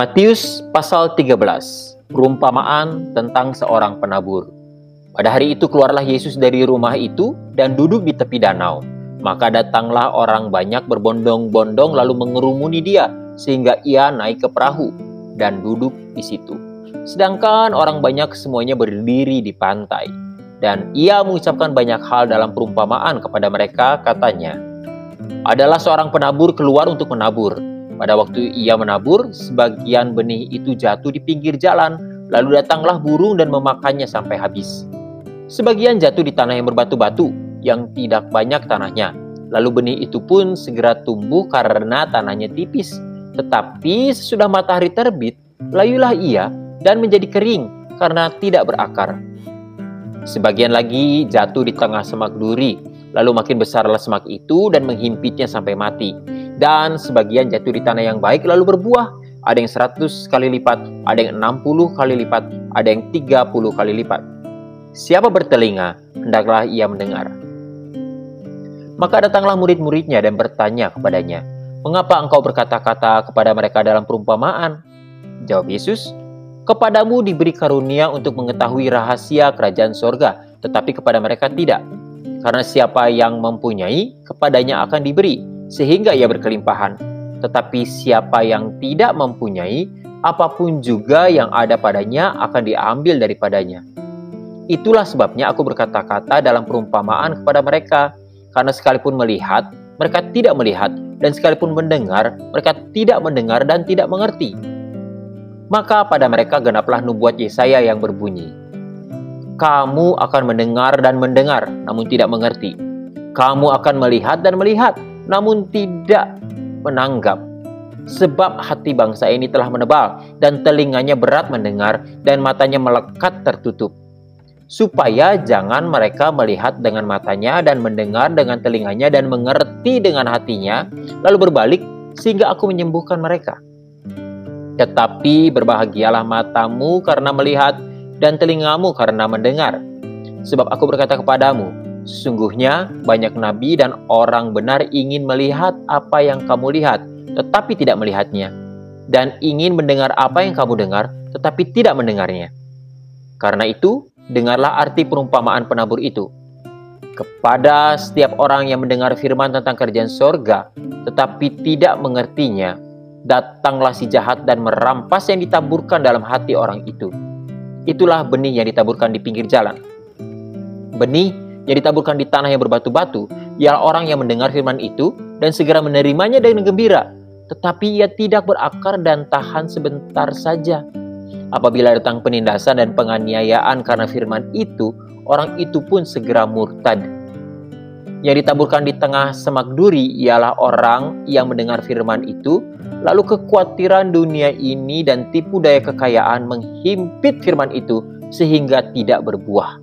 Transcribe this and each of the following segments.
Matius pasal 13, perumpamaan tentang seorang penabur. Pada hari itu keluarlah Yesus dari rumah itu dan duduk di tepi danau. Maka datanglah orang banyak berbondong-bondong lalu mengerumuni dia sehingga ia naik ke perahu dan duduk di situ. Sedangkan orang banyak semuanya berdiri di pantai. Dan ia mengucapkan banyak hal dalam perumpamaan kepada mereka katanya, Adalah seorang penabur keluar untuk menabur. Pada waktu ia menabur, sebagian benih itu jatuh di pinggir jalan, lalu datanglah burung dan memakannya sampai habis. Sebagian jatuh di tanah yang berbatu-batu, yang tidak banyak tanahnya. Lalu benih itu pun segera tumbuh karena tanahnya tipis. Tetapi sesudah matahari terbit, layulah ia dan menjadi kering karena tidak berakar. Sebagian lagi jatuh di tengah semak duri, lalu makin besarlah semak itu dan menghimpitnya sampai mati. Dan sebagian jatuh di tanah yang baik lalu berbuah. Ada yang seratus kali lipat, ada yang enam puluh kali lipat, ada yang tiga puluh kali lipat. Siapa bertelinga, hendaklah ia mendengar. Maka datanglah murid-muridnya dan bertanya kepadanya, Mengapa engkau berkata-kata kepada mereka dalam perumpamaan? Jawab Yesus, Kepadamu diberi karunia untuk mengetahui rahasia kerajaan sorga, tetapi kepada mereka tidak. Karena siapa yang mempunyai, kepadanya akan diberi, sehingga ia berkelimpahan. Tetapi siapa yang tidak mempunyai, apa pun juga yang ada padanya akan diambil daripadanya. Itulah sebabnya aku berkata-kata dalam perumpamaan kepada mereka, karena sekalipun melihat, mereka tidak melihat, dan sekalipun mendengar, mereka tidak mendengar dan tidak mengerti. Maka pada mereka genaplah nubuat Yesaya yang berbunyi, Kamu akan mendengar dan mendengar, namun tidak mengerti. Kamu akan melihat dan melihat, namun tidak menanggap. Sebab hati bangsa ini telah menebal, dan telinganya berat mendengar, dan matanya melekat tertutup. Supaya jangan mereka melihat dengan matanya dan mendengar dengan telinganya dan mengerti dengan hatinya, lalu berbalik sehingga aku menyembuhkan mereka.' Tetapi berbahagialah matamu karena melihat dan telingamu karena mendengar. Sebab aku berkata kepadamu, sesungguhnya banyak nabi dan orang benar ingin melihat apa yang kamu lihat, tetapi tidak melihatnya. Dan ingin mendengar apa yang kamu dengar, tetapi tidak mendengarnya. Karena itu, dengarlah arti perumpamaan penabur itu. Kepada setiap orang yang mendengar firman tentang kerjaan sorga, tetapi tidak mengertinya, datanglah si jahat dan merampas yang ditaburkan dalam hati orang itu. Itulah benih yang ditaburkan di pinggir jalan. Benih yang ditaburkan di tanah yang berbatu-batu ialah orang yang mendengar firman itu dan segera menerimanya dengan gembira, tetapi ia tidak berakar dan tahan sebentar saja. Apabila datang penindasan dan penganiayaan karena firman itu, orang itu pun segera murtad. Yang ditaburkan di tengah semak duri ialah orang yang mendengar firman itu, Lalu kekhawatiran dunia ini dan tipu daya kekayaan menghimpit firman itu sehingga tidak berbuah.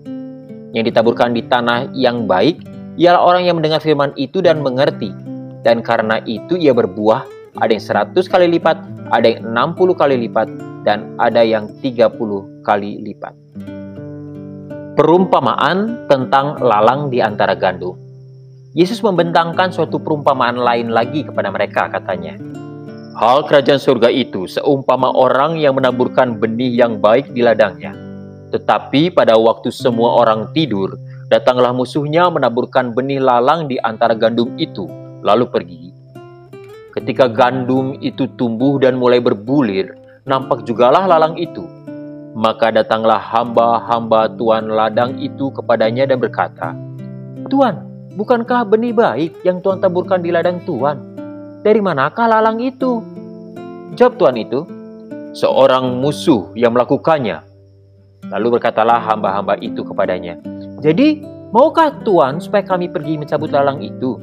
Yang ditaburkan di tanah yang baik ialah orang yang mendengar firman itu dan mengerti. Dan karena itu ia berbuah, ada yang seratus kali lipat, ada yang enam puluh kali lipat, dan ada yang tiga puluh kali lipat. Perumpamaan tentang lalang di antara gandum. Yesus membentangkan suatu perumpamaan lain lagi kepada mereka katanya. Hal kerajaan surga itu seumpama orang yang menaburkan benih yang baik di ladangnya. Tetapi pada waktu semua orang tidur, datanglah musuhnya menaburkan benih lalang di antara gandum itu, lalu pergi. Ketika gandum itu tumbuh dan mulai berbulir, nampak jugalah lalang itu. Maka datanglah hamba-hamba tuan ladang itu kepadanya dan berkata, Tuan, bukankah benih baik yang Tuan taburkan di ladang Tuan? Dari manakah lalang itu? Jawab tuan itu, seorang musuh yang melakukannya. Lalu berkatalah hamba-hamba itu kepadanya, Jadi, maukah tuan supaya kami pergi mencabut lalang itu?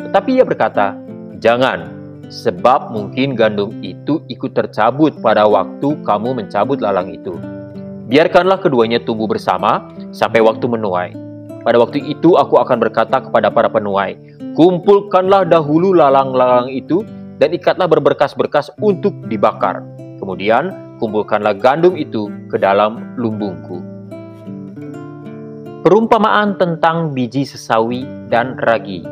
Tetapi ia berkata, Jangan, sebab mungkin gandum itu ikut tercabut pada waktu kamu mencabut lalang itu. Biarkanlah keduanya tumbuh bersama sampai waktu menuai. Pada waktu itu aku akan berkata kepada para penuai, Kumpulkanlah dahulu lalang-lalang itu dan ikatlah berberkas-berkas untuk dibakar. Kemudian kumpulkanlah gandum itu ke dalam lumbungku. Perumpamaan tentang biji sesawi dan ragi.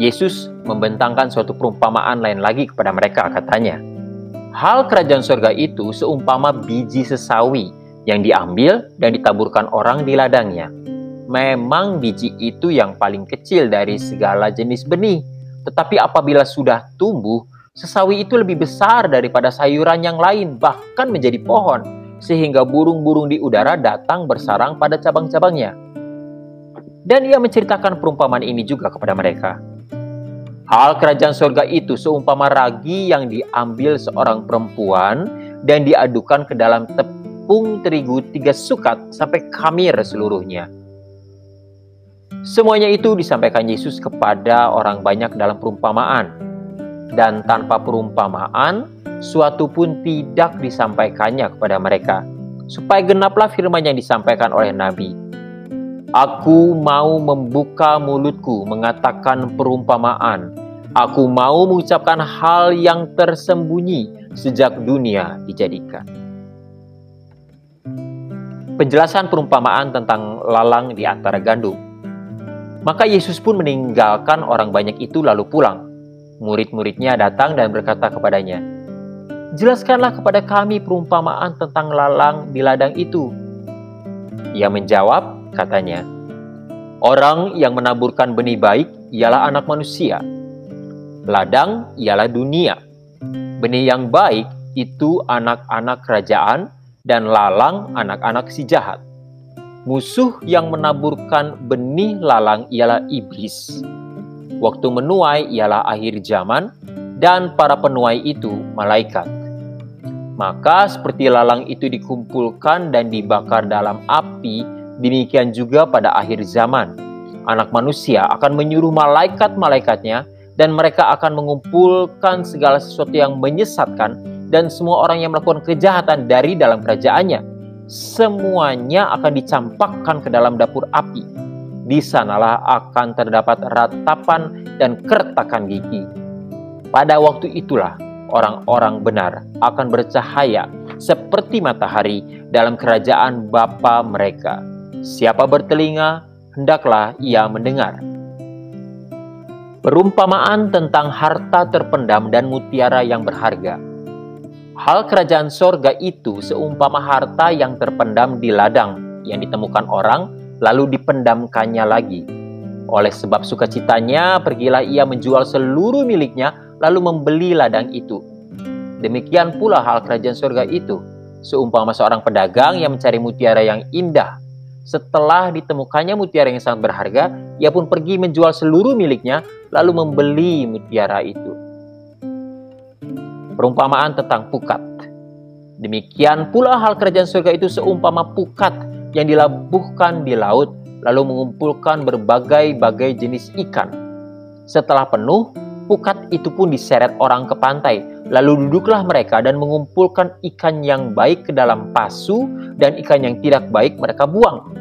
Yesus membentangkan suatu perumpamaan lain lagi kepada mereka katanya. Hal kerajaan surga itu seumpama biji sesawi yang diambil dan ditaburkan orang di ladangnya. Memang biji itu yang paling kecil dari segala jenis benih, tetapi apabila sudah tumbuh, sesawi itu lebih besar daripada sayuran yang lain, bahkan menjadi pohon, sehingga burung-burung di udara datang bersarang pada cabang-cabangnya. Dan ia menceritakan perumpamaan ini juga kepada mereka. Hal kerajaan surga itu seumpama ragi yang diambil seorang perempuan dan diadukan ke dalam tepung terigu tiga sukat sampai kamir seluruhnya. Semuanya itu disampaikan Yesus kepada orang banyak dalam perumpamaan. Dan tanpa perumpamaan, suatu pun tidak disampaikannya kepada mereka. Supaya genaplah firman yang disampaikan oleh Nabi Aku mau membuka mulutku mengatakan perumpamaan. Aku mau mengucapkan hal yang tersembunyi sejak dunia dijadikan. Penjelasan perumpamaan tentang lalang di antara gandum. Maka Yesus pun meninggalkan orang banyak itu lalu pulang. Murid-muridnya datang dan berkata kepadanya, Jelaskanlah kepada kami perumpamaan tentang lalang di ladang itu. Ia menjawab, katanya. Orang yang menaburkan benih baik ialah anak manusia. Ladang ialah dunia. Benih yang baik itu anak-anak kerajaan dan lalang anak-anak si jahat. Musuh yang menaburkan benih lalang ialah iblis. Waktu menuai ialah akhir zaman dan para penuai itu malaikat. Maka seperti lalang itu dikumpulkan dan dibakar dalam api Demikian juga pada akhir zaman, anak manusia akan menyuruh malaikat-malaikatnya dan mereka akan mengumpulkan segala sesuatu yang menyesatkan dan semua orang yang melakukan kejahatan dari dalam kerajaannya. Semuanya akan dicampakkan ke dalam dapur api. Di sanalah akan terdapat ratapan dan kertakan gigi. Pada waktu itulah orang-orang benar akan bercahaya seperti matahari dalam kerajaan Bapa mereka. Siapa bertelinga, hendaklah ia mendengar. Perumpamaan tentang harta terpendam dan mutiara yang berharga. Hal kerajaan sorga itu seumpama harta yang terpendam di ladang yang ditemukan orang, lalu dipendamkannya lagi. Oleh sebab sukacitanya, pergilah ia menjual seluruh miliknya, lalu membeli ladang itu. Demikian pula hal kerajaan sorga itu, seumpama seorang pedagang yang mencari mutiara yang indah, setelah ditemukannya mutiara yang sangat berharga, ia pun pergi menjual seluruh miliknya, lalu membeli mutiara itu. Perumpamaan tentang pukat. Demikian pula hal kerajaan surga itu seumpama pukat yang dilabuhkan di laut, lalu mengumpulkan berbagai-bagai jenis ikan. Setelah penuh, pukat itu pun diseret orang ke pantai, lalu duduklah mereka dan mengumpulkan ikan yang baik ke dalam pasu dan ikan yang tidak baik mereka buang.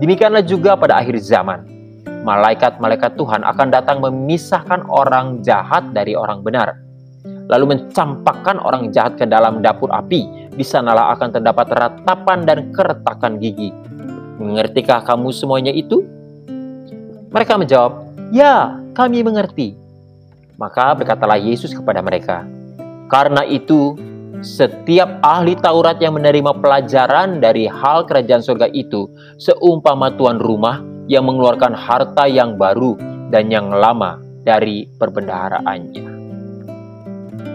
Demikianlah juga pada akhir zaman. Malaikat-malaikat Tuhan akan datang memisahkan orang jahat dari orang benar. Lalu mencampakkan orang jahat ke dalam dapur api. Di sanalah akan terdapat ratapan dan keretakan gigi. Mengertikah kamu semuanya itu? Mereka menjawab, Ya, kami mengerti. Maka berkatalah Yesus kepada mereka, Karena itu, setiap ahli Taurat yang menerima pelajaran dari hal kerajaan surga itu seumpama tuan rumah yang mengeluarkan harta yang baru dan yang lama dari perbendaharaannya.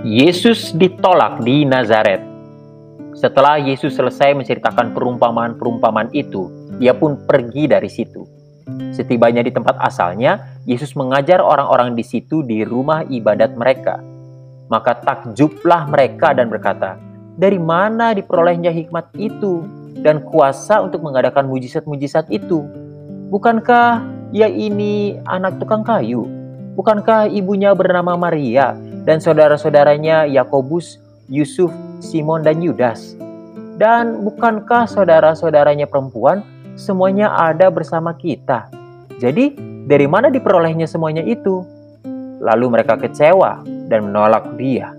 Yesus ditolak di Nazaret. Setelah Yesus selesai menceritakan perumpamaan-perumpamaan itu, ia pun pergi dari situ. Setibanya di tempat asalnya, Yesus mengajar orang-orang di situ di rumah ibadat mereka maka takjublah mereka dan berkata, dari mana diperolehnya hikmat itu dan kuasa untuk mengadakan mujizat-mujizat itu? Bukankah ia ini anak tukang kayu? Bukankah ibunya bernama Maria dan saudara-saudaranya Yakobus, Yusuf, Simon, dan Yudas? Dan bukankah saudara-saudaranya perempuan semuanya ada bersama kita? Jadi, dari mana diperolehnya semuanya itu? Lalu mereka kecewa dan menolak dia.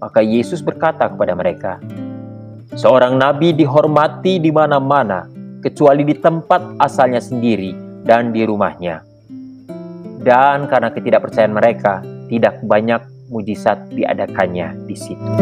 Maka Yesus berkata kepada mereka, Seorang nabi dihormati di mana-mana, kecuali di tempat asalnya sendiri dan di rumahnya. Dan karena ketidakpercayaan mereka, tidak banyak mujizat diadakannya di situ.